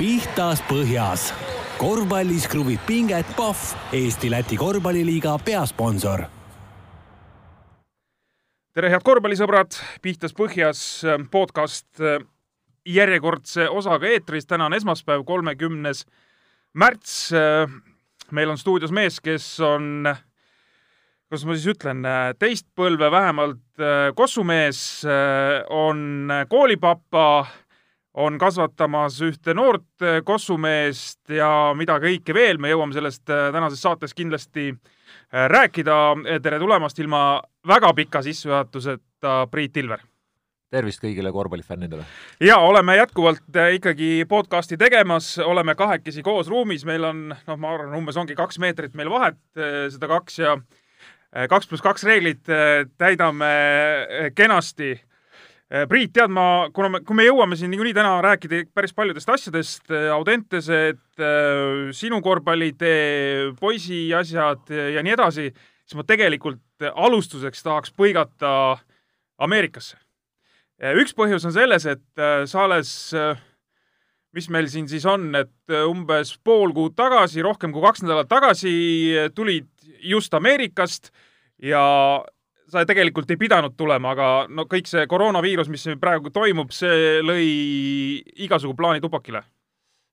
pihtas põhjas. korvpallis kruvib pinget Pahv, Eesti-Läti korvpalliliiga peasponsor. tere, head korvpallisõbrad, Pihtas põhjas podcast järjekordse osaga eetris. täna on esmaspäev, kolmekümnes märts. meil on stuudios mees, kes on kuidas ma siis ütlen, teist põlve vähemalt kossumees, on koolipapa on kasvatamas ühte noort äh, kossumeest ja mida kõike veel, me jõuame sellest äh, tänases saates kindlasti äh, rääkida. tere tulemast ilma väga pika sissejuhatuseta, Priit Ilver! tervist kõigile korvpallifännidele! ja oleme jätkuvalt ikkagi podcasti tegemas, oleme kahekesi koos ruumis, meil on, noh, ma arvan, umbes ongi kaks meetrit meil vahet, seda kaks ja kaks pluss kaks reeglit täidame kenasti Priit, tead ma, kuna me, kui me jõuame siin niikuinii täna rääkida päris paljudest asjadest, äh, Audentesed, äh, sinu korvpallitee, poisi asjad ja nii edasi, siis ma tegelikult alustuseks tahaks põigata Ameerikasse. üks põhjus on selles, et sa alles, mis meil siin siis on, et umbes pool kuud tagasi, rohkem kui kaks nädalat tagasi tulid just Ameerikast ja sa tegelikult ei pidanud tulema, aga no kõik see koroonaviirus, mis praegu toimub, see lõi igasugu plaani tupakile.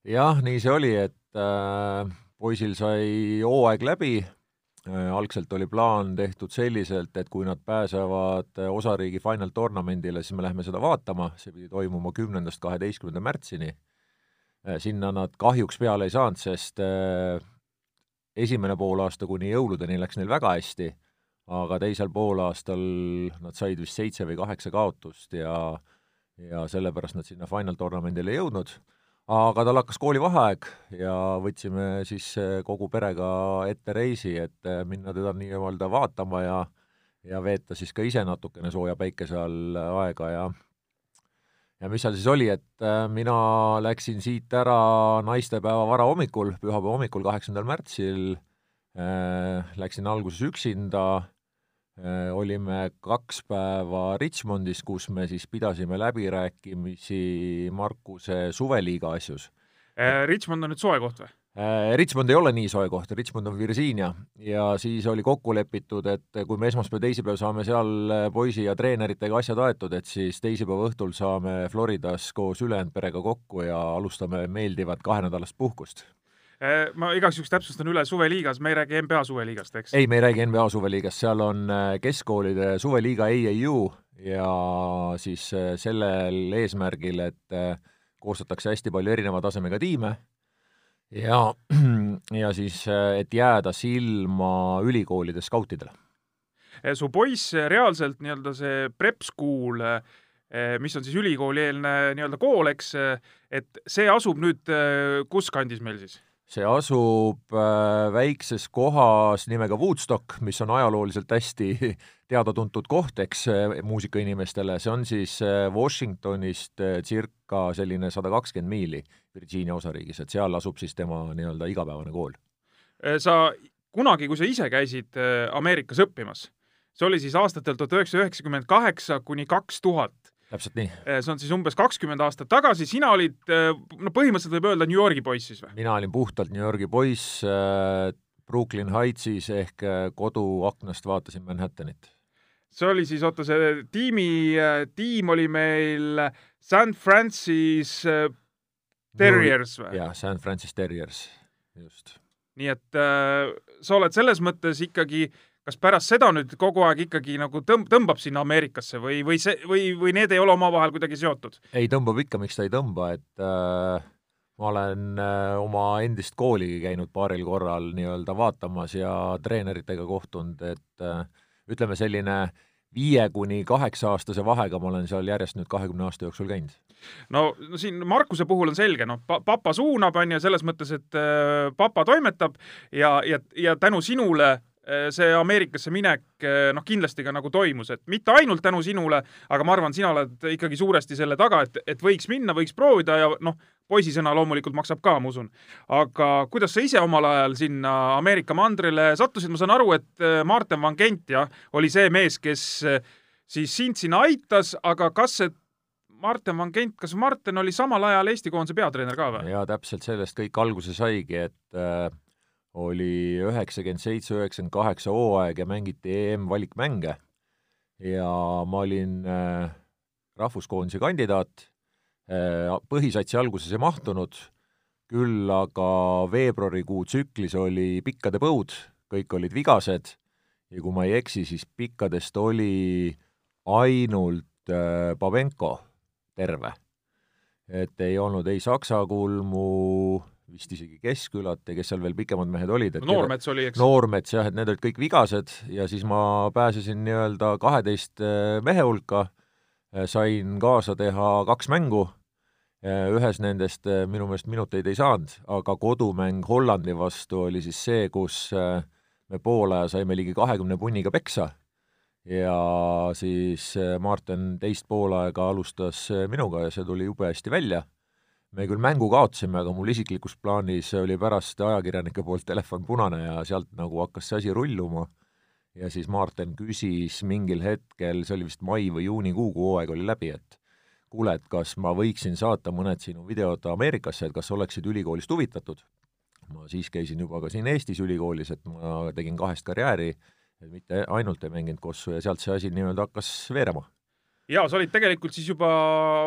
jah, nii see oli, et äh, poisil sai hooaeg läbi äh,, algselt oli plaan tehtud selliselt, et kui nad pääsevad äh, osariigi final tournamendile, siis me lähme seda vaatama, see pidi toimuma kümnendast kaheteistkümnenda märtsini äh,. sinna nad kahjuks peale ei saanud, sest äh, esimene poolaasta kuni jõuludeni läks neil väga hästi aga teisel poolaastal nad said vist seitse või kaheksa kaotust ja ja sellepärast nad sinna final tournamendile ei jõudnud. aga tal hakkas koolivaheaeg ja võtsime siis eh, kogu perega ette reisi, et eh, minna teda nii-öelda vaatama ja ja veeta siis ka ise natukene sooja päikese all aega ja ja mis seal siis oli, et eh, mina läksin siit ära naistepäeva varahommikul, pühapäeva hommikul, kaheksandal märtsil äh,, läksin alguses üksinda olime kaks päeva Richmondis, kus me siis pidasime läbirääkimisi Markuse suveliiga asjus. Äh, Richmond on nüüd soe koht või? Äh, Richmond ei ole nii soe koht, Richmond on Virginia ja siis oli kokku lepitud, et kui me esmaspäev, teisipäev saame seal poisi ja treeneritega asjad aetud, et siis teisipäeva õhtul saame Floridas koos ülejäänud perega kokku ja alustame meeldivat kahenädalast puhkust Äh, ma igaks juhuks täpsustan üle, suveliigas, me ei räägi NBA suveliigast, eks? ei, me ei räägi NBA suveliigast, seal on äh, keskkoolide suveliiga AAU ja siis äh, sellel eesmärgil, et koostatakse hästi palju erineva tasemega tiime ja, ja siis, et jääda silma ülikoolide skautidele. su poiss reaalselt nii-öelda see prep school mis on siis ülikoolieelne nii-öelda kool, eks, et see asub nüüd kus kandis meil siis? See asub äh, väikses kohas nimega Woodstock, mis on ajalooliselt hästi teada-tuntud koht, eks, äh, muusikainimestele, see on siis äh, Washingtonist circa selline sada kakskümmend miili Virginia osariigis, et seal asub siis tema nii-öelda igapäevane kool. sa kunagi, kui sa ise käisid Ameerikas õppimas, see oli siis aastatel tuhat üheksasada üheksakümmend kaheksa kuni kaks tuhat, täpselt nii. Eh, see on siis umbes kakskümmend aastat tagasi, sina olid, eh, no põhimõtteliselt võib öelda New Yorgi poiss siis või? mina olin puhtalt New Yorgi poiss äh,, Brooklyn Heightsis ehk koduaknast vaatasin Manhattanit. see oli siis, oota, see tiimi, tiim oli meil San Francis Terriers või? jah, San Francis Terriers, just. nii et äh, sa oled selles mõttes ikkagi äh, kas pärast seda nüüd kogu aeg ikkagi nagu tõmb-, tõmbab sinna Ameerikasse või, või see, või, või need ei ole omavahel kuidagi seotud? ei, tõmbab ikka, miks ta ei tõmba, et äh, ma olen äh, oma endist kooligi käinud paaril korral nii-öelda vaatamas ja treeneritega kohtunud, et äh, ütleme, selline viie kuni kaheksa aastase vahega ma olen seal järjest nüüd kahekümne aasta jooksul käinud. no, no siin Markuse puhul on selge, noh, papa suunab, on ju, selles mõttes, et äh, papa toimetab ja, ja, ja tänu sinule see Ameerikasse minek äh, noh, kindlasti ka nagu toimus, et mitte ainult tänu sinule, aga ma arvan, sina oled ikkagi suuresti selle taga, et, et võiks minna, võiks proovida ja noh, poisi sõna loomulikult maksab ka, ma usun. aga kuidas sa ise omal ajal sinna Ameerika mandrile sattusid, ma saan aru, et äh, Martin Van Gent jah, oli see mees, kes siis sind sinna aitas, aga kas see Martin Van Gent, kas Martin oli samal ajal Eesti koondise peatreener ka või? jaa, täpselt sellest kõik alguse saigi, et äh, oli üheksakümmend seitse, üheksakümmend kaheksa hooaeg ja mängiti EM-valikmänge. Ja ma olin äh, rahvuskoondise kandidaat. Äh,, põhisatsi alguses ei mahtunud, küll aga veebruarikuu tsüklis oli pikkade põud, kõik olid vigased. Ja kui ma ei eksi, siis pikkadest oli ainult äh, Babenko terve. et ei olnud ei Saksa kulmu, vist isegi Keskkülat ja kes seal veel pikemad mehed olid. Noormets oli, eks? Noormets jah, et need olid kõik vigased ja siis ma pääsesin nii-öelda kaheteist äh, mehe hulka, äh, sain kaasa teha kaks mängu, ühes nendest minu meelest minuteid ei saanud, aga kodumäng Hollandi vastu oli siis see, kus me poolaja saime ligi kahekümne punniga peksa ja siis Martin teist poolaega alustas minuga ja see tuli jube hästi välja. Me küll mängu kaotasime, aga mul isiklikus plaanis oli pärast ajakirjanike poolt telefon punane ja sealt nagu hakkas see asi rulluma ja siis Martin küsis mingil hetkel, see oli vist mai või juunikuu, kui hooaeg oli läbi, et kuule, et kas ma võiksin saata mõned sinu videod Ameerikasse, et kas oleksid ülikoolist huvitatud. ma siis käisin juba ka siin Eestis ülikoolis, et ma tegin kahest karjääri mitte ainult ei mänginud kossu ja sealt see asi nii-öelda hakkas veerema. Jaa, sa olid tegelikult siis juba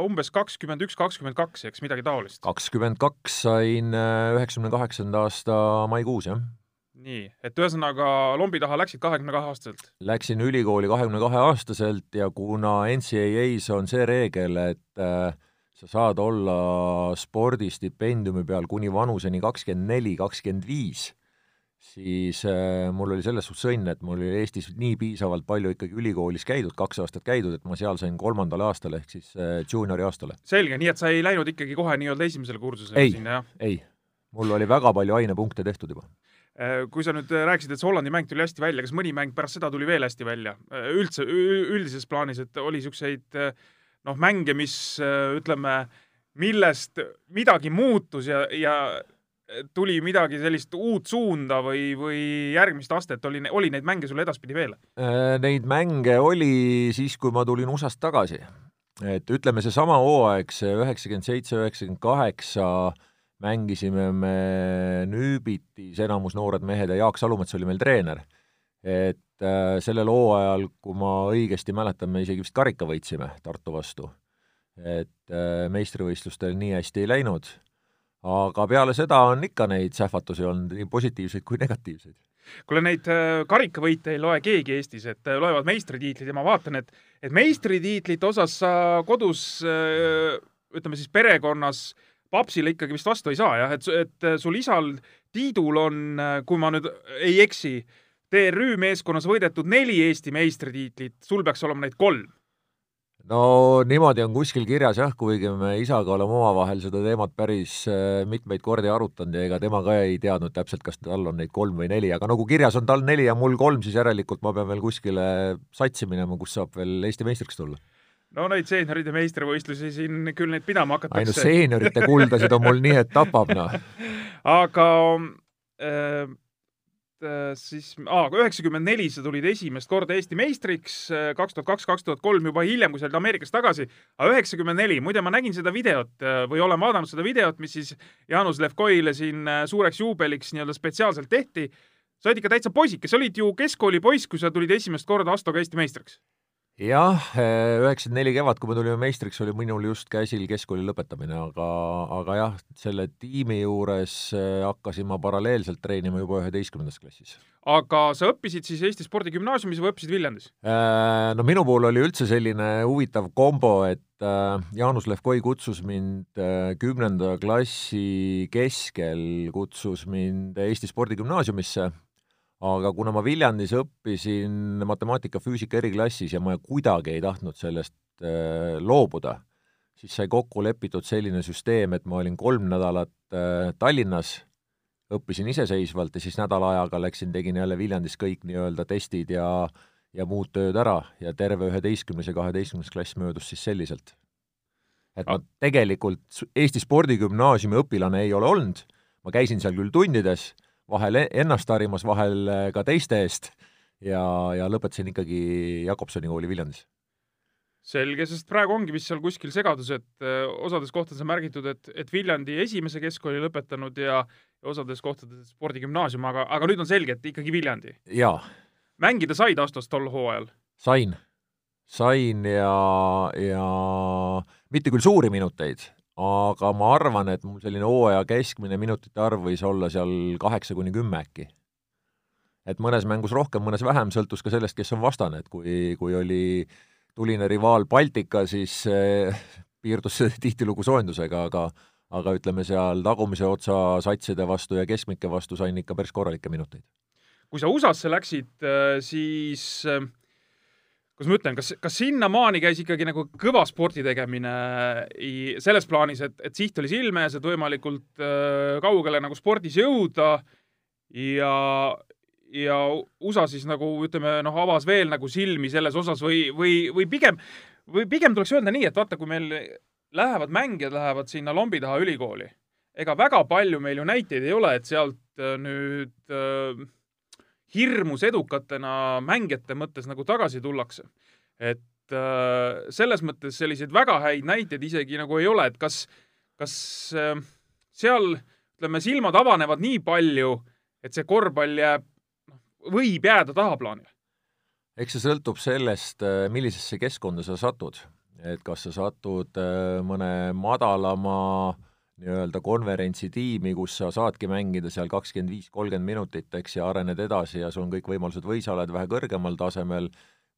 umbes kakskümmend üks, kakskümmend kaks, eks, midagi taolist? kakskümmend kaks sain äh, üheksakümne kaheksanda aasta maikuus, jah. nii, et ühesõnaga lombi taha läksid kahekümne kahe aastaselt? Läksin ülikooli kahekümne kahe aastaselt ja kuna NCAA-s on see reegel, et äh, sa saad olla spordistipendiumi peal kuni vanuseni kakskümmend neli, kakskümmend viis siis äh, mul oli selles suhtes õnn, et mul oli Eestis nii piisavalt palju ikkagi ülikoolis käidud, kaks aastat käidud, et ma seal sain kolmandale aastale ehk siis äh, juuniori aastale. selge, nii et sa ei läinud ikkagi kohe nii-öelda esimesele kursusele sinna, jah? ei, mul oli väga palju ainepunkte tehtud juba äh, kui sa nüüd rääkisid, et see Hollandi mäng tuli hästi välja, kas mõni mäng pärast seda tuli veel hästi välja? Üldse, üldises plaanis, et oli niisuguseid noh, mänge, mis ütleme, millest midagi muutus ja, ja tuli midagi sellist uut suunda või, või järgmist astet, oli, oli neid mänge sul edaspidi veel? Äh, neid mänge oli siis, kui ma tulin USA-st tagasi. et ütleme, seesama hooaeg, see üheksakümmend seitse, üheksakümmend kaheksa, mängisime me Nüübitis, enamus noored mehed ja Jaak Salumets oli meil treener. et äh, sellel hooajal, kui ma õigesti mäletan, me isegi vist karika võitsime Tartu vastu. et äh, meistrivõistlustel nii hästi ei läinud aga peale seda on ikka neid sähvatusi olnud, nii positiivseid kui negatiivseid. kuule, neid äh, karikavõite ei loe keegi Eestis, et äh, loevad meistritiitlid ja ma vaatan, et, et meistritiitlite osas sa kodus äh, ütleme siis perekonnas papsile ikkagi vist vastu ei saa jah, et, et sul isal Tiidul on, kui ma nüüd ei eksi, TRÜ meeskonnas võidetud neli Eesti meistritiitlit, sul peaks olema neid kolm no niimoodi on kuskil kirjas jah, kuigi me isaga oleme omavahel seda teemat päris äh, mitmeid kordi arutanud ja ega tema ka ei teadnud täpselt, kas tal on neid kolm või neli, aga no kui kirjas on tal neli ja mul kolm, siis järelikult ma pean veel kuskile satsi minema, kus saab veel Eesti meistriks tulla no neid seenioride meistrivõistlusi siin küll neid pidama hakatakse. ainult seeniorite kuldasid on mul nii, et tapab, noh. aga Äh, siis, üheksakümmend neli sa tulid esimest korda Eesti meistriks, äh, kaks tuhat kaks, kaks tuhat kolm juba hiljem, kui sa olid Ameerikast tagasi, aga üheksakümmend neli, muide ma nägin seda videot äh, või olen vaadanud seda videot, mis siis Jaanus Levkoile siin suureks juubeliks nii-öelda spetsiaalselt tehti. sa olid ikka täitsa poisike, sa olid ju keskkoolipoiss, kui sa tulid esimest korda Astoga Eesti meistriks jah, üheksakümmend neli kevad, kui me tulime meistriks, oli minul just käsil keskkooli lõpetamine, aga, aga jah, selle tiimi juures eh, hakkasin ma paralleelselt treenima juba üheteistkümnendas klassis. aga sa õppisid siis Eesti Spordigümnaasiumis või õppisid Viljandis? Äh, no minu puhul oli üldse selline huvitav kombo, et Jaanus Levkoi kutsus mind kümnenda klassi keskel, kutsus mind Eesti Spordigümnaasiumisse aga kuna ma Viljandis õppisin matemaatika, füüsika eriklassis ja ma kuidagi ei tahtnud sellest äh, loobuda, siis sai kokku lepitud selline süsteem, et ma olin kolm nädalat äh, Tallinnas, õppisin iseseisvalt ja siis nädala ajaga läksin, tegin jälle Viljandis kõik nii-öelda testid ja ja muud tööd ära ja terve üheteistkümnes ja kaheteistkümnes klass möödus siis selliselt. et ma tegelikult Eesti Spordigümnaasiumi õpilane ei ole olnud, ma käisin seal küll tundides vahel e-, ennast harimas, vahel äh, ka teiste eest ja, ja lõpetasin ikkagi Jakobsoni kooli Viljandis. selge, sest praegu ongi vist seal kuskil segadus, et öö, osades kohtades on märgitud, et, et Viljandi esimese keskkooli lõpetanud ja, ja osades kohtades spordigümnaasium, aga, aga nüüd on selge, et ikkagi Viljandi. jaa, mängida said Astos tol hooajal? sain, sain ja, ja mitte küll suuri minuteid, aga ma arvan, et mul selline hooaja keskmine minutite arv võis olla seal kaheksa kuni kümme äkki. et mõnes mängus rohkem, mõnes vähem, sõltus ka sellest, kes on vastane, et kui, kui oli tuline rivaal Baltika, siis eh, piirdus see tihtilugu soojendusega, aga aga ütleme seal tagumise otsa satside vastu ja keskmike vastu sain ikka päris korralikke minuteid. kui sa USA-sse läksid, siis kuidas ma ütlen, kas, kas sinnamaani käis ikkagi nagu kõva spordi tegemine selles plaanis, et, et siht oli silme ees, et võimalikult kaugele nagu spordis jõuda. Ja, ja USA siis nagu ütleme, noh, avas veel nagu silmi selles osas või, või, või pigem, või pigem tuleks öelda nii, et vaata, kui meil lähevad mängijad, lähevad sinna lombi taha ülikooli, ega väga palju meil ju näiteid ei ole, et sealt nüüd äh, hirmus edukatena mängijate mõttes nagu tagasi tullakse. et äh, selles mõttes selliseid väga häid näiteid isegi nagu ei ole, et kas, kas äh, seal ütleme, silmad avanevad nii palju, et see korvpall jääb, noh, võib jääda tahaplaanile? eks see sõltub sellest, millisesse keskkonda sa satud et kas sa satud äh, mõne madalama nii-öelda konverentsitiimi, kus sa saadki mängida seal kakskümmend viis, kolmkümmend minutit, eks, ja arened edasi ja sul on kõik võimalused või sa oled vähe kõrgemal tasemel,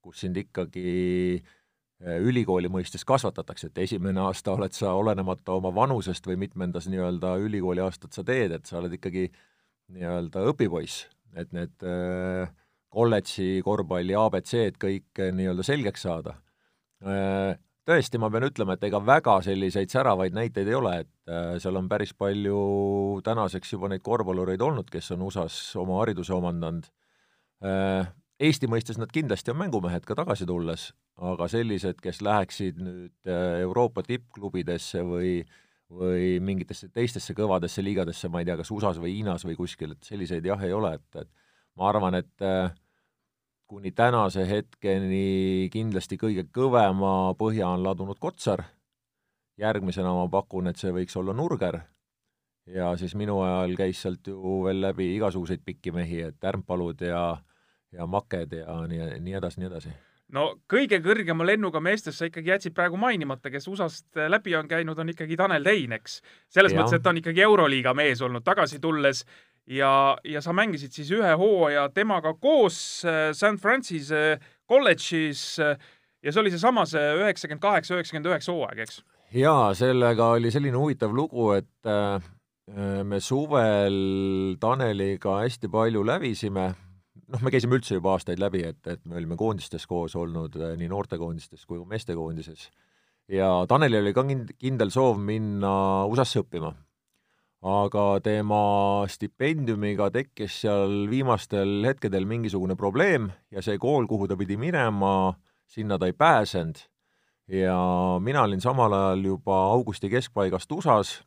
kus sind ikkagi äh, ülikooli mõistes kasvatatakse, et esimene aasta oled sa olenemata oma vanusest või mitmendas nii-öelda ülikooli aastat sa teed, et sa oled ikkagi nii-öelda õpipoiss, et need äh, kolledži korvpalli abc-d kõik nii-öelda selgeks saada. Äh, tõesti, ma pean ütlema, et ega väga selliseid säravaid näiteid ei ole, et äh, seal on päris palju tänaseks juba neid korvpallureid olnud, kes on USA-s oma hariduse omandanud äh,. Eesti mõistes nad kindlasti on mängumehed ka tagasi tulles, aga sellised, kes läheksid nüüd äh, Euroopa tippklubidesse või või mingitesse teistesse kõvadesse liigadesse, ma ei tea, kas USA-s või Hiinas või kuskil, et selliseid jah, ei ole, et, et ma arvan, et äh, kuni tänase hetkeni kindlasti kõige kõvema põhja on ladunud Kotsar, järgmisena ma pakun, et see võiks olla Nurger, ja siis minu ajal käis sealt ju veel läbi igasuguseid pikki mehi, et Ärmpalud ja ja Maked ja nii, nii edasi, nii edasi no kõige kõrgema lennuga meestest sa ikkagi jätsid praegu mainimata, kes USA-st läbi on käinud, on ikkagi Tanel Tein, eks. selles ja. mõttes, et ta on ikkagi Euroliiga mees olnud, tagasi tulles ja, ja sa mängisid siis ühe hooaja temaga koos äh, St Francis äh, kolledžis äh, ja see oli seesama see üheksakümmend kaheksa, üheksakümmend üheksa hooaeg, eks? jaa, sellega oli selline huvitav lugu, et me suvel Taneliga hästi palju lävisime, noh, me käisime üldse juba aastaid läbi, et, et me olime koondistes koos olnud, nii noortekoondistes kui meestekoondises. ja Tanelil oli ka kindel soov minna USA-sse õppima aga tema stipendiumiga tekkis seal viimastel hetkedel mingisugune probleem ja see kool, kuhu ta pidi minema, sinna ta ei pääsenud. ja mina olin samal ajal juba augusti keskpaigast USA-s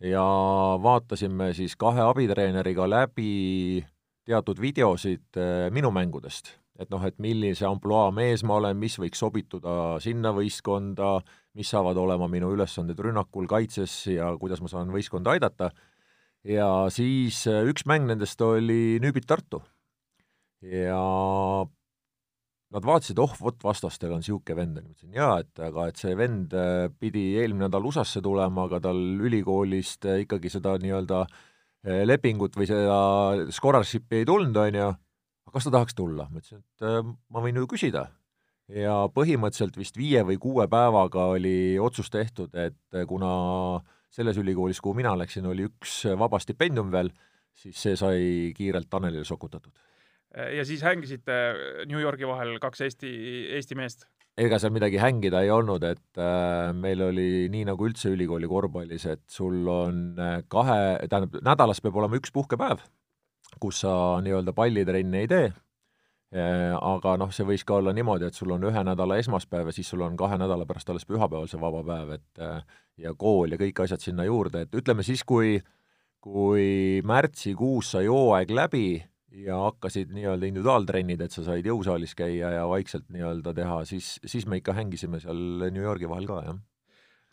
ja vaatasime siis kahe abitreeneriga läbi teatud videosid eh, minu mängudest et noh, et millise ampluaa mees ma olen, mis võiks sobituda sinna võistkonda, mis saavad olema minu ülesanded rünnakul, kaitses ja kuidas ma saan võistkonda aidata, ja siis äh, üks mäng nendest oli Nüübit Tartu. ja nad vaatasid, oh, vot vastastel on niisugune vend, ma ütlesin jaa, et aga et see vend äh, pidi eelmine nädal USA-sse tulema, aga tal ülikoolist äh, ikkagi seda nii-öelda lepingut või seda scholarship'i ei tulnud, on ju, kas ta tahaks tulla? ma ütlesin, et ma võin ju küsida. Ja põhimõtteliselt vist viie või kuue päevaga oli otsus tehtud, et kuna selles ülikoolis, kuhu mina läksin, oli üks vaba stipendium veel, siis see sai kiirelt Tanelile sokutatud. ja siis hängisite New Yorgi vahel kaks Eesti, Eesti meest? ega seal midagi hängida ei olnud, et äh, meil oli nii nagu üldse ülikooli korvpallis, et sul on äh, kahe, tähendab, nädalas peab olema üks puhkepäev kus sa nii-öelda pallitrenni ei tee, aga noh, see võis ka olla niimoodi, et sul on ühe nädala esmaspäev ja siis sul on kahe nädala pärast alles pühapäeval see vaba päev, et äh, ja kool ja kõik asjad sinna juurde, et ütleme siis, kui kui märtsikuus sai hooaeg läbi ja hakkasid nii-öelda individuaaltrennid, et sa said jõusaalis käia ja vaikselt nii-öelda teha, siis, siis me ikka hängisime seal New Yorgi vahel ka, jah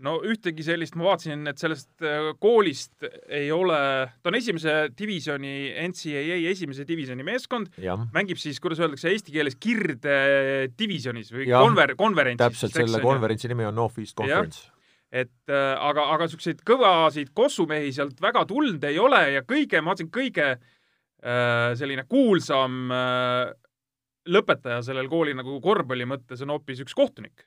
no ühtegi sellist, ma vaatasin, et sellest äh, koolist ei ole, ta on esimese divisjoni, NCAA esimese divisjoni meeskond, mängib siis, kuidas öeldakse eesti keeles, kirdedivisjonis või ja, konver-, konverentsis. täpselt, selle konverentsi nimi on North East Conference et äh, aga, aga niisuguseid kõvasid kossumehi sealt väga tulnud ei ole ja kõige, ma vaatasin, kõige äh, selline kuulsam äh, lõpetaja sellel koolil nagu korvpalli mõttes on hoopis üks kohtunik.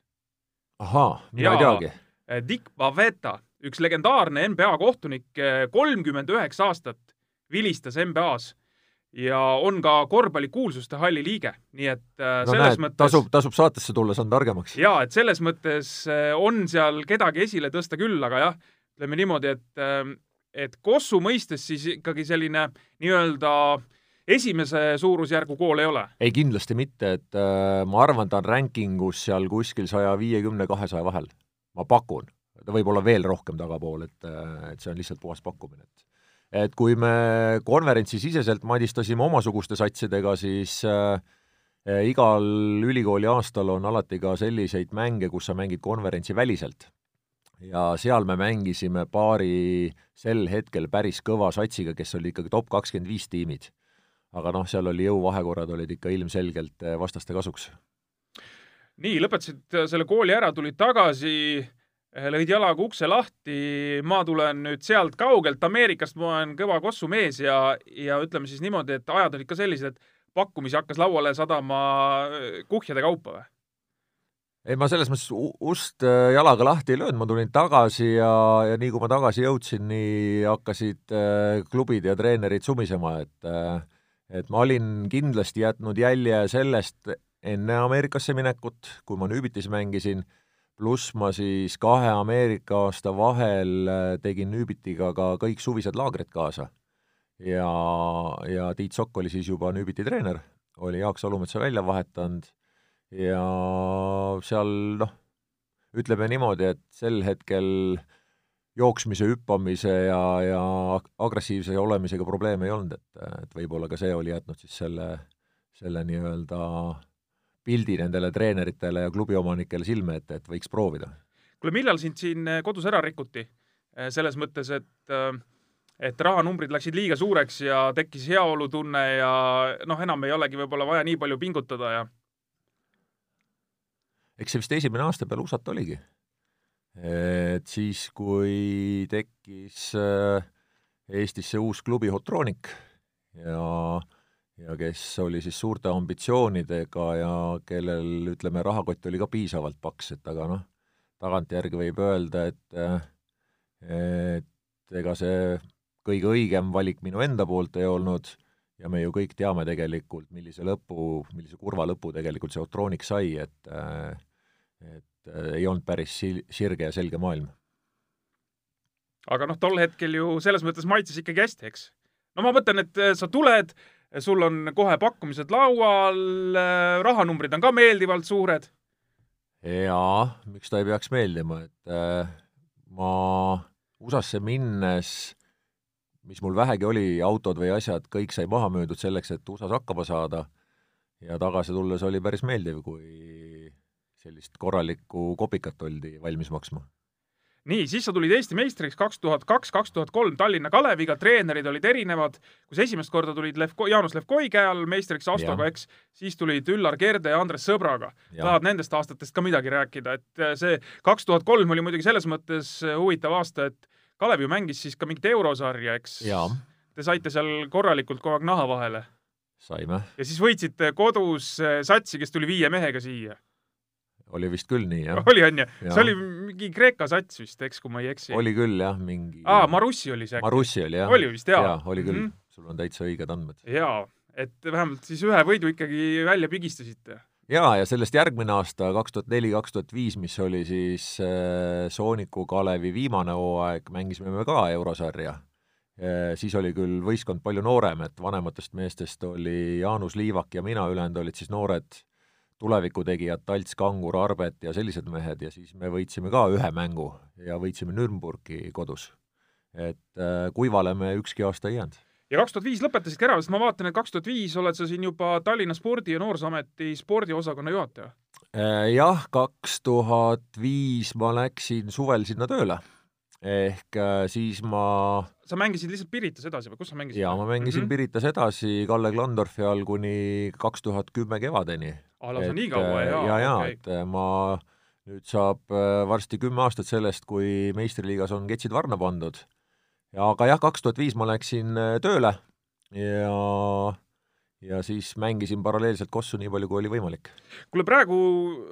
ahaa, mina ei teagi. Äh, Dick Bavetta, üks legendaarne NBA kohtunik, äh, kolmkümmend üheksa aastat vilistas NBA-s ja on ka korvpallikuulsuste halli liige, nii et äh, no selles näed, mõttes tasub, tasub saatesse tulla, saan targemaks. jaa, et selles mõttes on seal kedagi esile tõsta küll, aga jah, ütleme niimoodi, et et Kossu mõistes siis ikkagi selline nii-öelda esimese suurusjärgu kool ei ole? ei, kindlasti mitte, et äh, ma arvan, ta on rankingus seal kuskil saja viiekümne, kahesaja vahel. Ma pakun, ta võib olla veel rohkem tagapool, et, et see on lihtsalt puhas pakkumine, et et kui me konverentsi siseselt madistasime omasuguste satsidega, siis äh, igal ülikooli aastal on alati ka selliseid mänge, kus sa mängid konverentsi väliselt. ja seal me mängisime paari sel hetkel päris kõva satsiga, kes oli ikkagi top kakskümmend viis tiimid. aga noh, seal oli jõuvahekorrad olid ikka ilmselgelt äh, vastaste kasuks. Nii, lõpetasid selle kooli ära, tulid tagasi Eh, lõid jalaga ukse lahti, ma tulen nüüd sealt kaugelt. Ameerikast, ma olen kõva kossumees ja, ja ütleme siis niimoodi, et ajad olid ka sellised, et pakkumisi hakkas lauale sadama eh, kuhjade kaupa või? ei, ma selles mõttes ust jalaga lahti ei löönud, ma tulin tagasi ja, ja nii kui ma tagasi jõudsin, nii hakkasid klubid ja treenerid sumisema, et et ma olin kindlasti jätnud jälje sellest enne Ameerikasse minekut, kui ma Nüübitis mängisin pluss ma siis kahe Ameerika aasta vahel äh, tegin Nüübitiga ka kõik suvised laagrid kaasa. ja, ja Tiit Sokk oli siis juba Nüübiti treener, oli Jaak Salumetsa välja vahetanud ja seal noh, ütleme niimoodi, et sel hetkel jooksmise, hüppamise ja, ja agressiivse olemisega probleeme ei olnud, et, et võib-olla ka see oli jätnud siis selle, selle nii-öelda pildi nendele treeneritele ja klubiomanikele silme ette, et võiks proovida. kuule, millal sind siin eh, kodus ära rikuti? Eh, selles mõttes, et eh, et rahanumbrid läksid liiga suureks ja tekkis heaolutunne ja noh, enam ei olegi võib-olla vaja nii palju pingutada ja eks see vist esimene aasta peale USA-t oligi. et siis, kui tekkis Eestisse uus klubi Hotroonik ja ja kes oli siis suurte ambitsioonidega ja kellel, ütleme, rahakott oli ka piisavalt paks, et aga noh, tagantjärgi võib öelda, et et ega see kõige õigem valik minu enda poolt ei olnud ja me ju kõik teame tegelikult, millise lõpu, millise kurva lõpu tegelikult see Otroonik sai, et et ei olnud päris sil-, sirge ja selge maailm. aga noh, tol hetkel ju selles mõttes maitses ikkagi hästi, eks? no ma mõtlen, et sa tuled, sul on kohe pakkumised laual, rahanumbrid on ka meeldivalt suured. jaa, miks ta ei peaks meeldima, et äh, ma USA-sse minnes, mis mul vähegi oli, autod või asjad, kõik sai maha müüdud selleks, et USA-s hakkama saada ja tagasi tulles oli päris meeldiv, kui sellist korralikku kopikat oldi valmis maksma nii, siis sa tulid Eesti meistriks kaks tuhat kaks, kaks tuhat kolm Tallinna Kaleviga, treenerid olid erinevad, kus esimest korda tulid Levko, Jaanus Levkoi käe all meistriks Astoga, eks, siis tulid Üllar Kerde ja Andres Sõbraga. tahad nendest aastatest ka midagi rääkida, et äh, see kaks tuhat kolm oli muidugi selles mõttes äh, huvitav aasta, et Kalev ju mängis siis ka mingit eurosarja, eks? Te saite seal korralikult kogu aeg naha vahele. saime. ja siis võitsite kodus äh, satsi, kes tuli viie mehega siia oli vist küll nii, jah. oli, on ju? see oli mingi Kreeka sats vist, eks, kui ma ei eksi. oli küll, jah, mingi aa, Marussi oli see äkki? Marussi oli, jah. oli vist, jaa? jaa, oli küll mm. -hmm. sul on täitsa õiged andmed. jaa, et vähemalt siis ühe võidu ikkagi välja pigistasite. jaa, ja sellest järgmine aasta, kaks tuhat neli, kaks tuhat viis, mis oli siis äh, Sooniku Kalevi viimane hooaeg, mängisime me ka eurosarja äh,. siis oli küll võistkond palju noorem, et vanematest meestest oli Jaanus Liivak ja mina, ülejäänud olid siis noored tulevikutegijad, Talts, Kangur, Arbet ja sellised mehed ja siis me võitsime ka ühe mängu ja võitsime Nürnbergi kodus. et äh, kuivale me ükski aasta ei jäänud. ja kaks tuhat viis lõpetasidki ära, sest ma vaatan, et kaks tuhat viis oled sa siin juba Tallinna Spordi- ja Noorsooameti spordiosakonna juhataja. Äh, jah, kaks tuhat viis ma läksin suvel sinna tööle. Ehk äh, siis ma sa mängisid lihtsalt Piritas edasi või kus sa mängisid? jaa, ma mängisin mm -hmm. Piritas edasi Kalle Klandorfi all kuni kaks tuhat kümme kevadeni. aa, lausa nii kaua, jaa? ja, ja okay., et ma nüüd saab varsti kümme aastat sellest, kui meistriliigas on ketsid varna pandud ja aga jah, kaks tuhat viis ma läksin äh, tööle ja ja siis mängisin paralleelselt Kossu nii palju, kui oli võimalik. kuule, praegu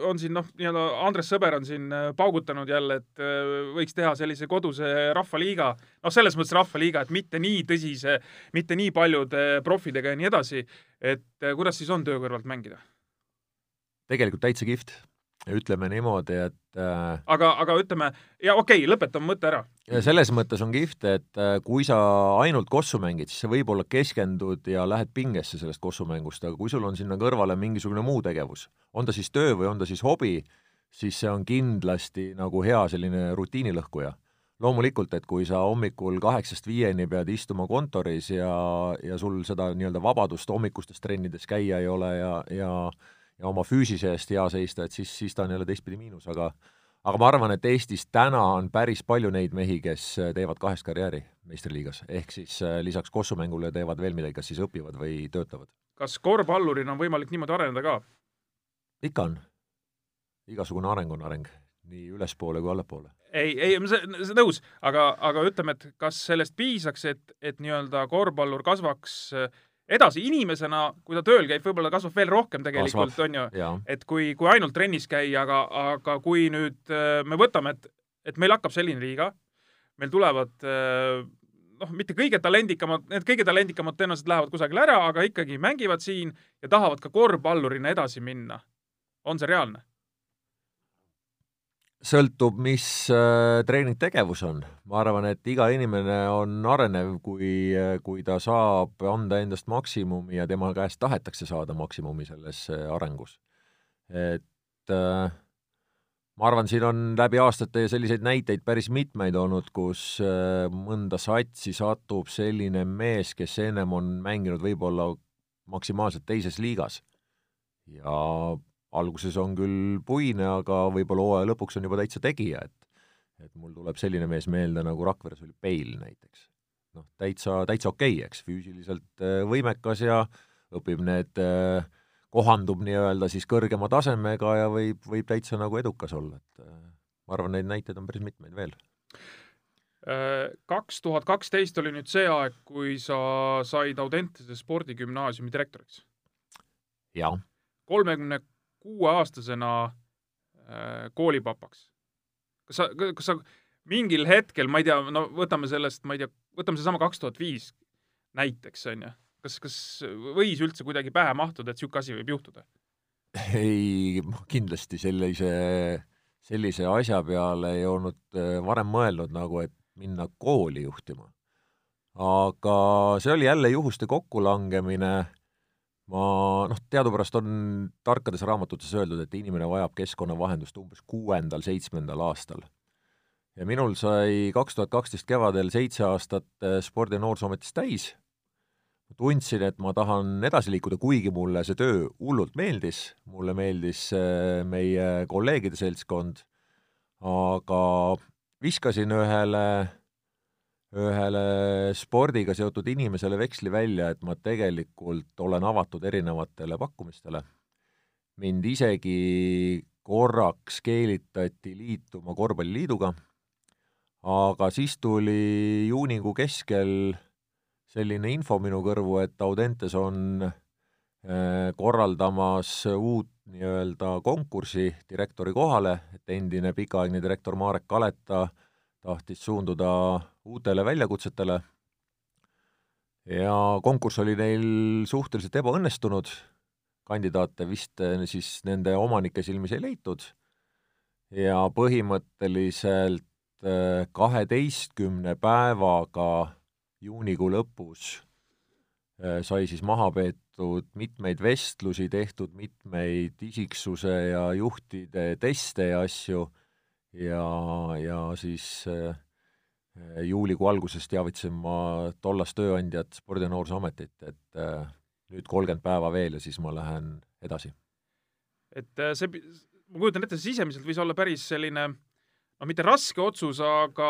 on siin noh, nii-öelda Andres Sõber on siin äh, paugutanud jälle, et äh, võiks teha sellise koduse rahvaliiga, noh, selles mõttes rahvaliiga, et mitte nii tõsise, mitte nii paljude profidega ja nii edasi, et kuidas siis on töö kõrvalt mängida? tegelikult täitsa kihvt ütleme niimoodi, et äh, aga, aga ütleme, ja okei okay,, lõpetame mõtte ära. selles mõttes on kihvt, et äh, kui sa ainult kossu mängid, siis sa võib-olla keskendud ja lähed pingesse sellest kossumängust, aga kui sul on sinna kõrvale mingisugune muu tegevus, on ta siis töö või on ta siis hobi, siis see on kindlasti nagu hea selline rutiinilõhkuja. loomulikult, et kui sa hommikul kaheksast viieni pead istuma kontoris ja, ja sul seda nii-öelda vabadust hommikustes trennides käia ei ole ja, ja ja oma füüsise eest hea seista, et siis, siis ta on jälle teistpidi miinus, aga aga ma arvan, et Eestis täna on päris palju neid mehi, kes teevad kahest karjääri meistriliigas, ehk siis äh, lisaks kossumängule teevad veel midagi, kas siis õpivad või töötavad. kas korvpallurina on võimalik niimoodi areneda ka? ikka on. igasugune areng on areng, nii ülespoole kui allapoole. ei, ei, ma olen nõus, aga, aga ütleme, et kas sellest piisaks, et, et nii-öelda korvpallur kasvaks äh, edasi inimesena, kui ta tööl käib, võib-olla kasvab veel rohkem tegelikult, on ju, et kui, kui ainult trennis käia, aga, aga kui nüüd äh, me võtame, et, et meil hakkab selline liiga, meil tulevad äh, noh, mitte kõige talendikamad, need kõige talendikamad tõenäoliselt lähevad kusagile ära, aga ikkagi mängivad siin ja tahavad ka korvpallurina edasi minna. on see reaalne? Sõltub, mis äh, treeningtegevus on. ma arvan, et iga inimene on arenev, kui, äh, kui ta saab anda endast maksimumi ja tema käest tahetakse saada maksimumi selles äh, arengus. et ma arvan, siin on läbi aastate selliseid näiteid päris mitmeid olnud, kus mõnda satsi satub selline mees, kes ennem on mänginud võib-olla maksimaalselt teises liigas ja alguses on küll puine, aga võib-olla hooaja lõpuks on juba täitsa tegija, et et mul tuleb selline mees meelde, nagu Rakveres oli Peil näiteks. noh, täitsa, täitsa okei okay,, eks, füüsiliselt äh, võimekas ja õpib need, äh, kohandub nii-öelda siis kõrgema tasemega ja võib, võib täitsa nagu edukas olla, et äh, ma arvan, neid näiteid on päris mitmeid veel kaks tuhat kaksteist oli nüüd see aeg, kui sa said Audentese spordigümnaasiumi direktoriks. jah. kolmekümne kuueaastasena äh, koolipapaks. kas sa, kas sa mingil hetkel, ma ei tea, no võtame sellest, ma ei tea, võtame seesama kaks tuhat viis näiteks, on ju, kas, kas võis üldse kuidagi pähe mahtuda, et niisugune asi võib juhtuda? ei, kindlasti sellise, sellise asja peale ei olnud äh, varem mõelnud nagu, et minna kooli juhtima. aga see oli jälle juhuste kokkulangemine ma noh, teadupärast on tarkades raamatutes öeldud, et inimene vajab keskkonnavahendust umbes kuuendal-seitsmendal aastal. ja minul sai kaks tuhat kaksteist kevadel seitse aastat eh, Spordi- ja Noorsooametis täis, tundsin, et ma tahan edasi liikuda, kuigi mulle see töö hullult meeldis, mulle meeldis eh, meie kolleegide seltskond, aga viskasin ühele ühele spordiga seotud inimesele veksli välja, et ma tegelikult olen avatud erinevatele pakkumistele. mind isegi korraks keelitati liituma Korvpalliliiduga, aga siis tuli juunikuu keskel selline info minu kõrvu, et Audentes on äh, korraldamas uut nii-öelda konkurssi direktori kohale, et endine pikaaegne direktor Marek Kaleta tahtis suunduda uutele väljakutsetele. Ja konkurss oli neil suhteliselt ebaõnnestunud, kandidaate vist eh, siis nende omanike silmis ei leitud. Ja põhimõtteliselt eh, kaheteistkümne päevaga juunikuu lõpus eh, sai siis maha peetud mitmeid vestlusi, tehtud mitmeid isiksuse ja juhtide teste ja asju ja, ja siis äh, juulikuu alguses teavitasin ma tollast tööandjat Spordi- ja Noorsooametit, et äh, nüüd kolmkümmend päeva veel ja siis ma lähen edasi. et äh, see, ma kujutan ette, sisemiselt võis olla päris selline no mitte raske otsus, aga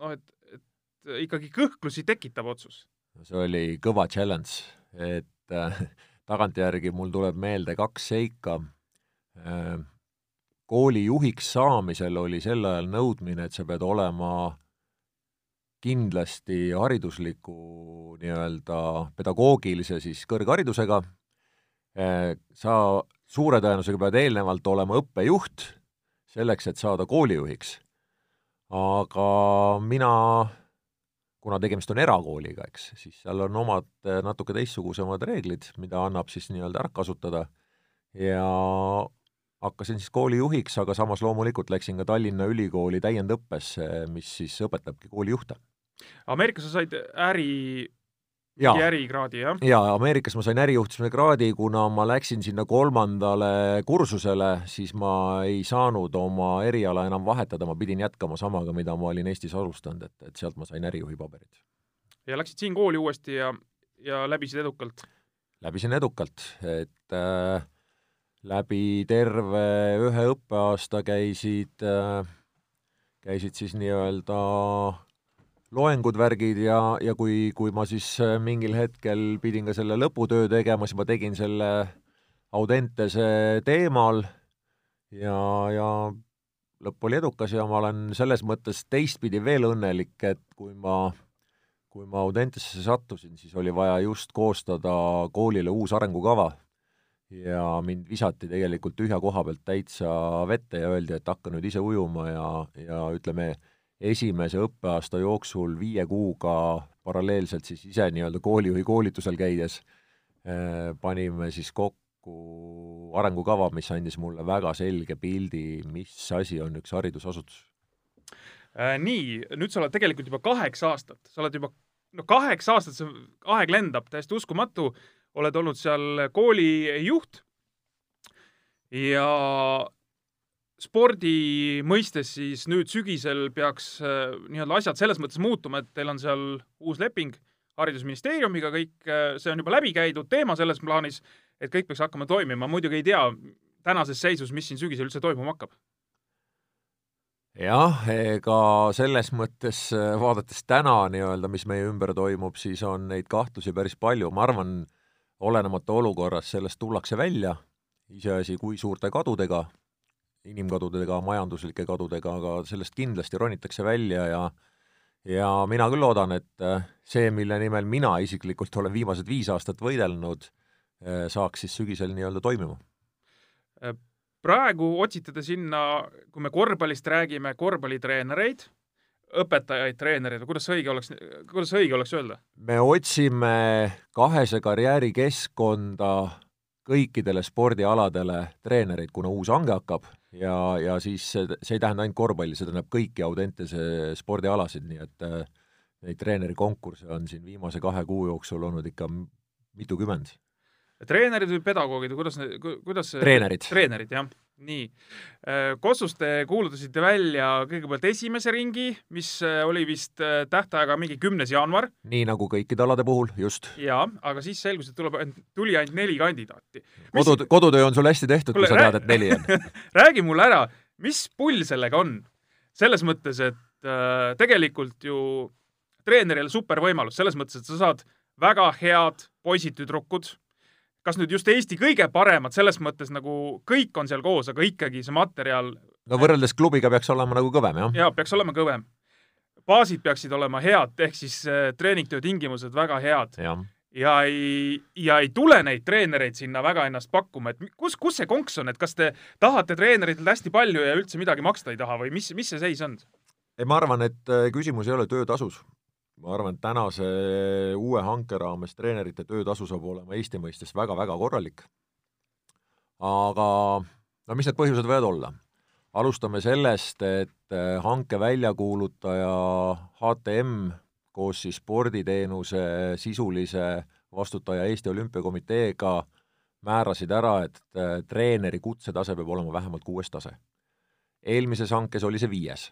noh, et, et ikkagi kõhklusi tekitav otsus. see oli kõva challenge, et äh, tagantjärgi mul tuleb meelde kaks seika äh,. Koolijuhiks saamisel oli sel ajal nõudmine, et sa pead olema kindlasti haridusliku nii-öelda pedagoogilise siis kõrgharidusega, äh, sa suure tõenäosusega pead eelnevalt olema õppejuht, selleks, et saada koolijuhiks. aga mina, kuna tegemist on erakooliga, eks, siis seal on omad äh, natuke teistsugusemad reeglid, mida annab siis nii-öelda ära kasutada ja hakkasin siis koolijuhiks, aga samas loomulikult läksin ka Tallinna Ülikooli täiendõppesse, mis siis õpetabki koolijuhte. Ameerikas sa said äri, mingi ärikraadi, jah? jaa, Ameerikas ma sain ärijuhtimise kraadi, kuna ma läksin sinna kolmandale kursusele, siis ma ei saanud oma eriala enam vahetada, ma pidin jätkama samaga, mida ma olin Eestis alustanud, et, et sealt ma sain ärijuhi paberid. ja läksid siin kooli uuesti ja, ja läbisid edukalt? läbisin edukalt, et äh, läbi terve ühe õppeaasta käisid äh,, käisid siis nii-öelda loengud, värgid ja, ja kui, kui ma siis äh, mingil hetkel pidin ka selle lõputöö tegema, siis ma tegin selle Audentese teemal ja, ja lõpp oli edukas ja ma olen selles mõttes teistpidi veel õnnelik, et kui ma, kui ma Audentesse sattusin, siis oli vaja just koostada koolile uus arengukava ja mind visati tegelikult tühja koha pealt täitsa vette ja öeldi, et hakka nüüd ise ujuma ja, ja ütleme, esimese õppeaasta jooksul viie kuuga paralleelselt siis ise nii-öelda koolijuhi koolitusel käides eh, panime siis kokku arengukava, mis andis mulle väga selge pildi, mis asi on üks haridusasutus äh,. Nii, nüüd sa oled tegelikult juba kaheksa aastat, sa oled juba, no kaheksa aastat, see aeg lendab, täiesti uskumatu oled olnud seal koolijuht ja spordi mõistes siis nüüd sügisel peaks äh, nii-öelda asjad selles mõttes muutuma, et teil on seal uus leping haridusministeeriumiga, kõik, äh, see on juba läbi käidud teema selles plaanis, et kõik peaks hakkama toimima, muidugi ei tea tänases seisus, mis siin sügisel üldse toimuma hakkab. Jah, ega selles mõttes äh, vaadates täna nii-öelda, mis meie ümber toimub, siis on neid kahtlusi päris palju, ma arvan, olenemata olukorrast sellest tullakse välja, iseasi, kui suurte kadudega, inimkadudega, majanduslike kadudega, aga sellest kindlasti ronitakse välja ja ja mina küll loodan, et äh, see, mille nimel mina isiklikult olen viimased viis aastat võidelnud, äh, saaks siis sügisel nii-öelda toimima. Äh, praegu otsite te sinna, kui me korvpallist räägime, korvpallitreenereid õpetajaid, treenereid või kuidas õige oleks, kuidas õige oleks öelda? me otsime kahese karjäärikeskkonda kõikidele spordialadele treenereid, kuna uus hange hakkab ja, ja siis see, see ei tähenda ainult korvpalli, see tähendab kõiki Audentese spordialasid, nii et äh, neid treenerikonkursse on siin viimase kahe kuu jooksul olnud ikka mitukümmend. treenerid või pedagoogid või kuidas, kuidas treenerid. treenerid, jah nii, äh, Kossus te kuulutasite välja kõigepealt esimese ringi, mis äh, oli vist äh, tähtajaga mingi kümnes jaanuar. nii nagu kõikide alade puhul, just. jaa, aga siis selgus, et tuleb, tuli ainult neli kandidaati mis.... kodu, kodutöö on sul hästi tehtud, kui sa tead, et neli on räägi mulle ära, mis pull sellega on? selles mõttes, et äh, tegelikult ju treenerile super võimalus, selles mõttes, et sa saad väga head poisid-tüdrukud kas nüüd just Eesti kõige paremad, selles mõttes nagu kõik on seal koos, aga ikkagi see materjal no võrreldes klubiga peaks olema nagu kõvem, jah? jaa, peaks olema kõvem. baasid peaksid olema head, ehk siis äh, treeningtöö tingimused väga head. ja ei, ja ei tule neid treenereid sinna väga ennast pakkuma, et kus, kus see konks on, et kas te tahate treeneritelt hästi palju ja üldse midagi maksta ei taha või mis, mis see seis on? ei, ma arvan, et äh, küsimus ei ole töötasus ma arvan, et tänase uue hanke raames treenerite töötasu saab olema Eesti mõistes väga-väga korralik. aga no mis need põhjused võivad olla? alustame sellest, et eh, hanke väljakuulutaja HTM koos siis sporditeenuse sisulise vastutaja Eesti Olümpiakomiteega määrasid ära, et eh, treeneri kutsetase peab olema vähemalt kuues tase. eelmises hankes oli see viies,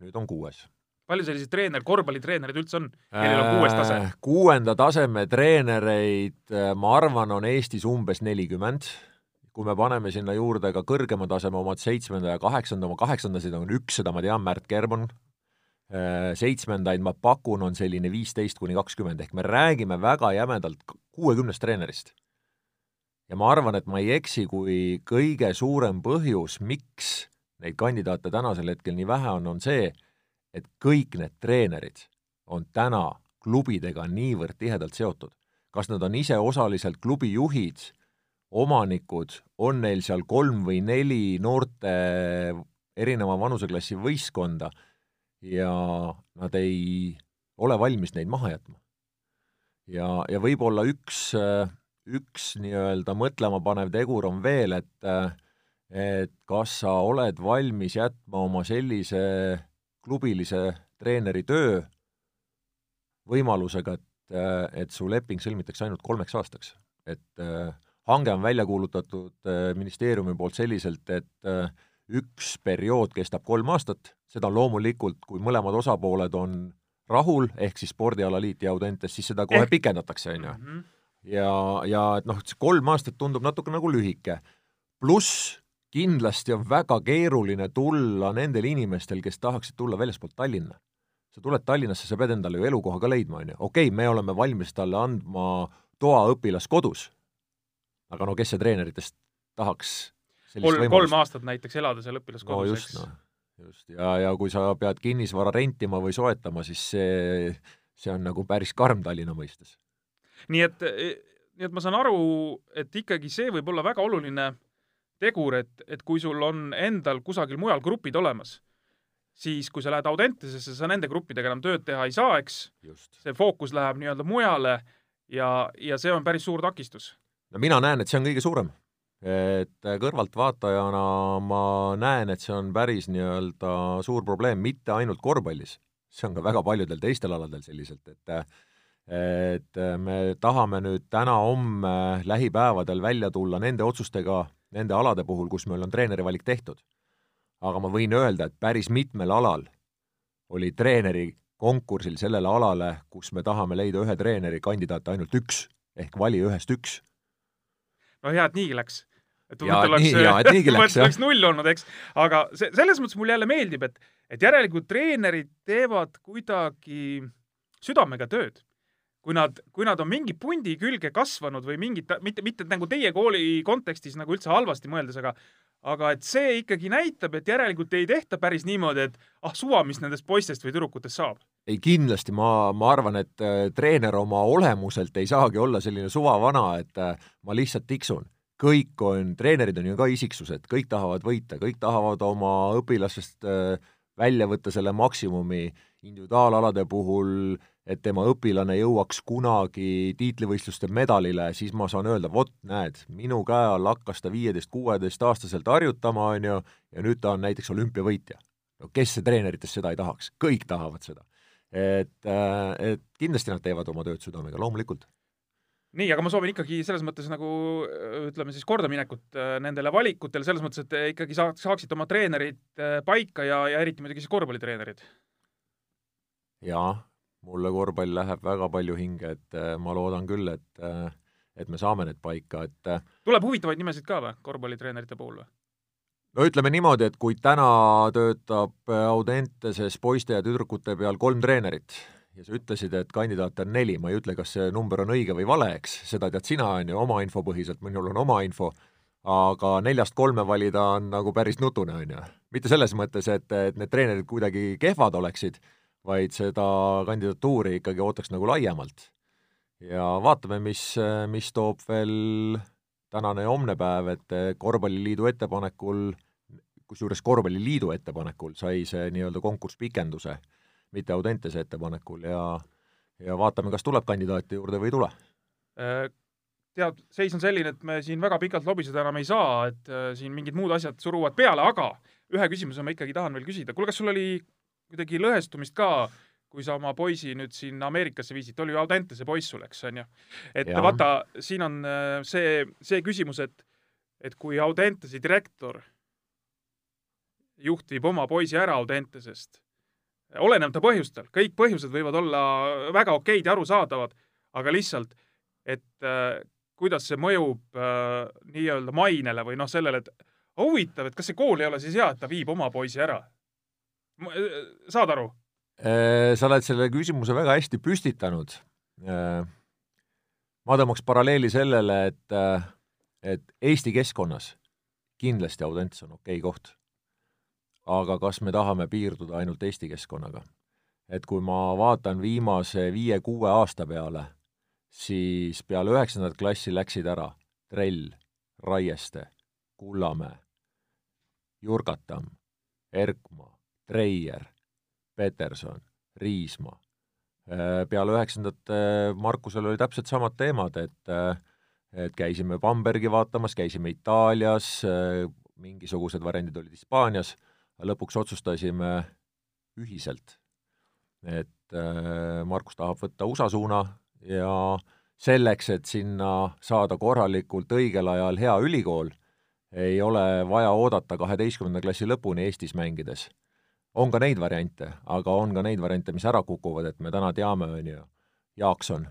nüüd on kuues palju selliseid treener, korvpallitreenereid üldse on, kellel on kuues tase? Äh, kuuenda taseme treenereid, äh, ma arvan, on Eestis umbes nelikümmend. kui me paneme sinna juurde ka kõrgema taseme omad, seitsmenda ja kaheksanda, oma kaheksandasid on üks, seda ma tean, Märt Kermon, äh, seitsmendaid ma pakun, on selline viisteist kuni kakskümmend, ehk me räägime väga jämedalt kuuekümnest treenerist. ja ma arvan, et ma ei eksi, kui kõige suurem põhjus, miks neid kandidaate tänasel hetkel nii vähe on, on see, et kõik need treenerid on täna klubidega niivõrd tihedalt seotud. kas nad on ise osaliselt klubi juhid, omanikud, on neil seal kolm või neli noorte erineva vanuseklassi võistkonda ja nad ei ole valmis neid maha jätma. ja, ja võib-olla üks, üks nii-öelda mõtlemapanev tegur on veel, et et kas sa oled valmis jätma oma sellise klubilise treeneri töö võimalusega, et, et su leping sõlmitakse ainult kolmeks aastaks. et äh, hange on välja kuulutatud äh, ministeeriumi poolt selliselt, et äh, üks periood kestab kolm aastat, seda loomulikult, kui mõlemad osapooled on rahul, ehk siis spordialaliit ja Audentes, siis seda kohe eh. pikendatakse, on ju. Mhm. ja, ja et noh, kolm aastat tundub natuke nagu lühike. pluss kindlasti on väga keeruline tulla nendel inimestel, kes tahaksid tulla väljaspoolt Tallinna. sa tuled Tallinnasse, sa pead endale ju elukoha ka leidma, on ju. okei okay,, me oleme valmis talle andma toa õpilaskodus, aga no kes see treeneritest tahaks kolm, kolm aastat näiteks elada seal õpilaskodus no,, eks? No, just, ja, ja kui sa pead kinnisvara rentima või soetama, siis see, see on nagu päris karm Tallinna mõistes. nii et, nii et ma saan aru, et ikkagi see võib olla väga oluline tegur, et, et kui sul on endal kusagil mujal grupid olemas, siis kui sa lähed Audentesesse, sa nende gruppidega enam tööd teha ei saa, eks. see fookus läheb nii-öelda mujale ja, ja see on päris suur takistus. no mina näen, et see on kõige suurem. et kõrvaltvaatajana ma näen, et see on päris nii-öelda suur probleem, mitte ainult korvpallis, see on ka väga paljudel teistel aladel selliselt, et et me tahame nüüd täna-homme lähipäevadel välja tulla nende otsustega, nende alade puhul, kus meil on treeneri valik tehtud. aga ma võin öelda, et päris mitmel alal oli treeneri konkursil sellele alale, kus me tahame leida ühe treeneri kandidaate ainult üks, ehk vali ühest üks. no hea, et niigi läks. et muidu oleks, oleks, oleks null olnud, eks, aga see, selles mõttes mulle jälle meeldib, et, et järelikult treenerid teevad kuidagi südamega tööd kui nad, kui nad on mingi pundi külge kasvanud või mingit, mitte, mitte nagu teie kooli kontekstis nagu üldse halvasti mõeldes, aga aga et see ikkagi näitab, et järelikult ei tehta päris niimoodi, et ah suva, mis nendest poistest või tüdrukutest saab. ei kindlasti, ma, ma arvan, et äh, treener oma olemuselt ei saagi olla selline suvavana, et äh, ma lihtsalt tiksun kõik on, treenerid on ju ka isiksused, kõik tahavad võita, kõik tahavad oma õpilasest äh, välja võtta selle maksimumi, individuaalalade puhul et tema õpilane jõuaks kunagi tiitlivõistluste medalile, siis ma saan öelda, vot näed, minu käe all hakkas ta viieteist-kuueteistaastaselt harjutama, on ju, ja nüüd ta on näiteks olümpiavõitja. no kes see treeneritest seda ei tahaks, kõik tahavad seda. et, äh, et kindlasti nad teevad oma tööd südamega, loomulikult nii, aga ma soovin ikkagi selles mõttes nagu ütleme siis kordaminekut äh, nendele valikutele, selles mõttes, et ikkagi saaks, saaksite oma treenerid äh, paika ja, ja eriti muidugi siis korvpallitreenerid. Jaa, mulle korvpall läheb väga palju hinge, et äh, ma loodan küll, et äh, et me saame need paika, et äh, tuleb huvitavaid nimesid ka või, korvpallitreenerite puhul või? no ütleme niimoodi, et kui täna töötab Audenteses poiste ja tüdrukute peal kolm treenerit ja sa ütlesid, et kandidaate on neli, ma ei ütle, kas see number on õige või vale, eks, seda tead sina, on ju, oma info põhiselt, minul on oma info, aga neljast kolme valida on nagu päris nutune, on ju. mitte selles mõttes, et, et need treenerid kuidagi kehvad oleksid vaid seda kandidatuuri ikkagi ootaks nagu laiemalt. ja vaatame, mis, mis toob veel tänane ja homne päev, et Korvpalliliidu ettepanekul, kusjuures Korvpalliliidu ettepanekul sai see nii-öelda konkurss pikenduse, mitte Audentese ettepanekul ja ja vaatame, kas tuleb kandidaate juurde või ei tule. Äh, tead, seis on selline, et me siin väga pikalt lobiseda enam ei saa, et äh, siin mingid muud asjad suruvad peale, aga ühe küsimuse ma ikkagi tahan veel küsida. kuule, kas sul oli kuidagi lõhestumist ka, kui sa oma poisi nüüd siin Ameerikasse viisid, oli ju Audente see poiss sul, eks, on ju. et ja. vaata, siin on äh, see, see küsimus, et, et kui Audentese direktor juht viib oma poisi ära Audentesest, olenemata põhjustel, kõik põhjused võivad olla väga okeid ja arusaadavad, aga lihtsalt, et äh, kuidas see mõjub äh, nii-öelda mainele või noh, sellele, et huvitav, et kas see kool ei ole siis hea, et ta viib oma poisi ära? Saad aru? sa oled selle küsimuse väga hästi püstitanud. ma tõmbaks paralleeli sellele, et, et Eesti keskkonnas kindlasti Audents on okei okay koht. aga kas me tahame piirduda ainult Eesti keskkonnaga? et kui ma vaatan viimase viie-kuue aasta peale, siis peale üheksandat klassi läksid ära Trell, Raieste, Kullamäe, Jurgatamm, Erkmaa, Treier, Peterson, Riismaa. peale üheksandat Markusel oli täpselt samad teemad, et et käisime Bambergi vaatamas, käisime Itaalias, mingisugused variandid olid Hispaanias, lõpuks otsustasime ühiselt, et Markus tahab võtta USA suuna ja selleks, et sinna saada korralikult õigel ajal hea ülikool, ei ole vaja oodata kaheteistkümnenda klassi lõpuni Eestis mängides. On ka neid variante, aga on ka neid variante, mis ära kukuvad, et me täna teame, on ju, Jaakson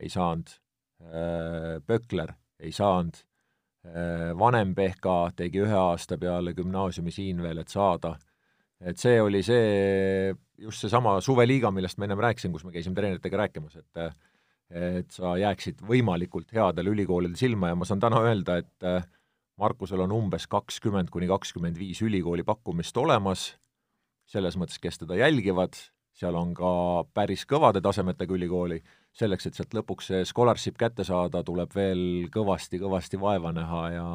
ei saanud Äh, Pökler ei saanud, äh, vanem Pehka tegi ühe aasta peale gümnaasiumi siin veel, et saada. et see oli see, just seesama suveliiga, millest ma ennem rääkisin, kus me käisime treeneritega rääkimas, et et sa jääksid võimalikult headele ülikoolidele silma ja ma saan täna öelda, et äh, Markusel on umbes kakskümmend kuni kakskümmend viis ülikooli pakkumist olemas, selles mõttes, kes teda jälgivad, seal on ka päris kõvade tasemetega ülikooli, selleks, et sealt lõpuks see scholarship kätte saada, tuleb veel kõvasti-kõvasti vaeva näha ja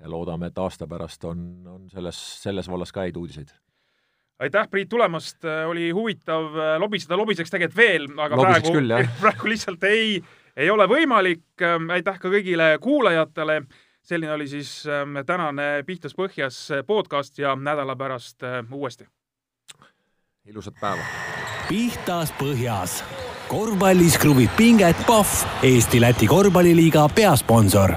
ja loodame, et aasta pärast on, on selles, selles vallas ka häid uudiseid. aitäh, Priit, tulemast, oli huvitav lobiseda, lobiseks tegelikult veel, aga Lobiseks praegu, küll, praegu lihtsalt ei, ei ole võimalik. aitäh ka kõigile kuulajatele. selline oli siis ähm, tänane Pihtas Põhjas podcast ja nädala pärast äh, uuesti ilusat päeva! pihtas põhjas. korvpallis kruvib pinget Pahv, Eesti-Läti korvpalliliiga peasponsor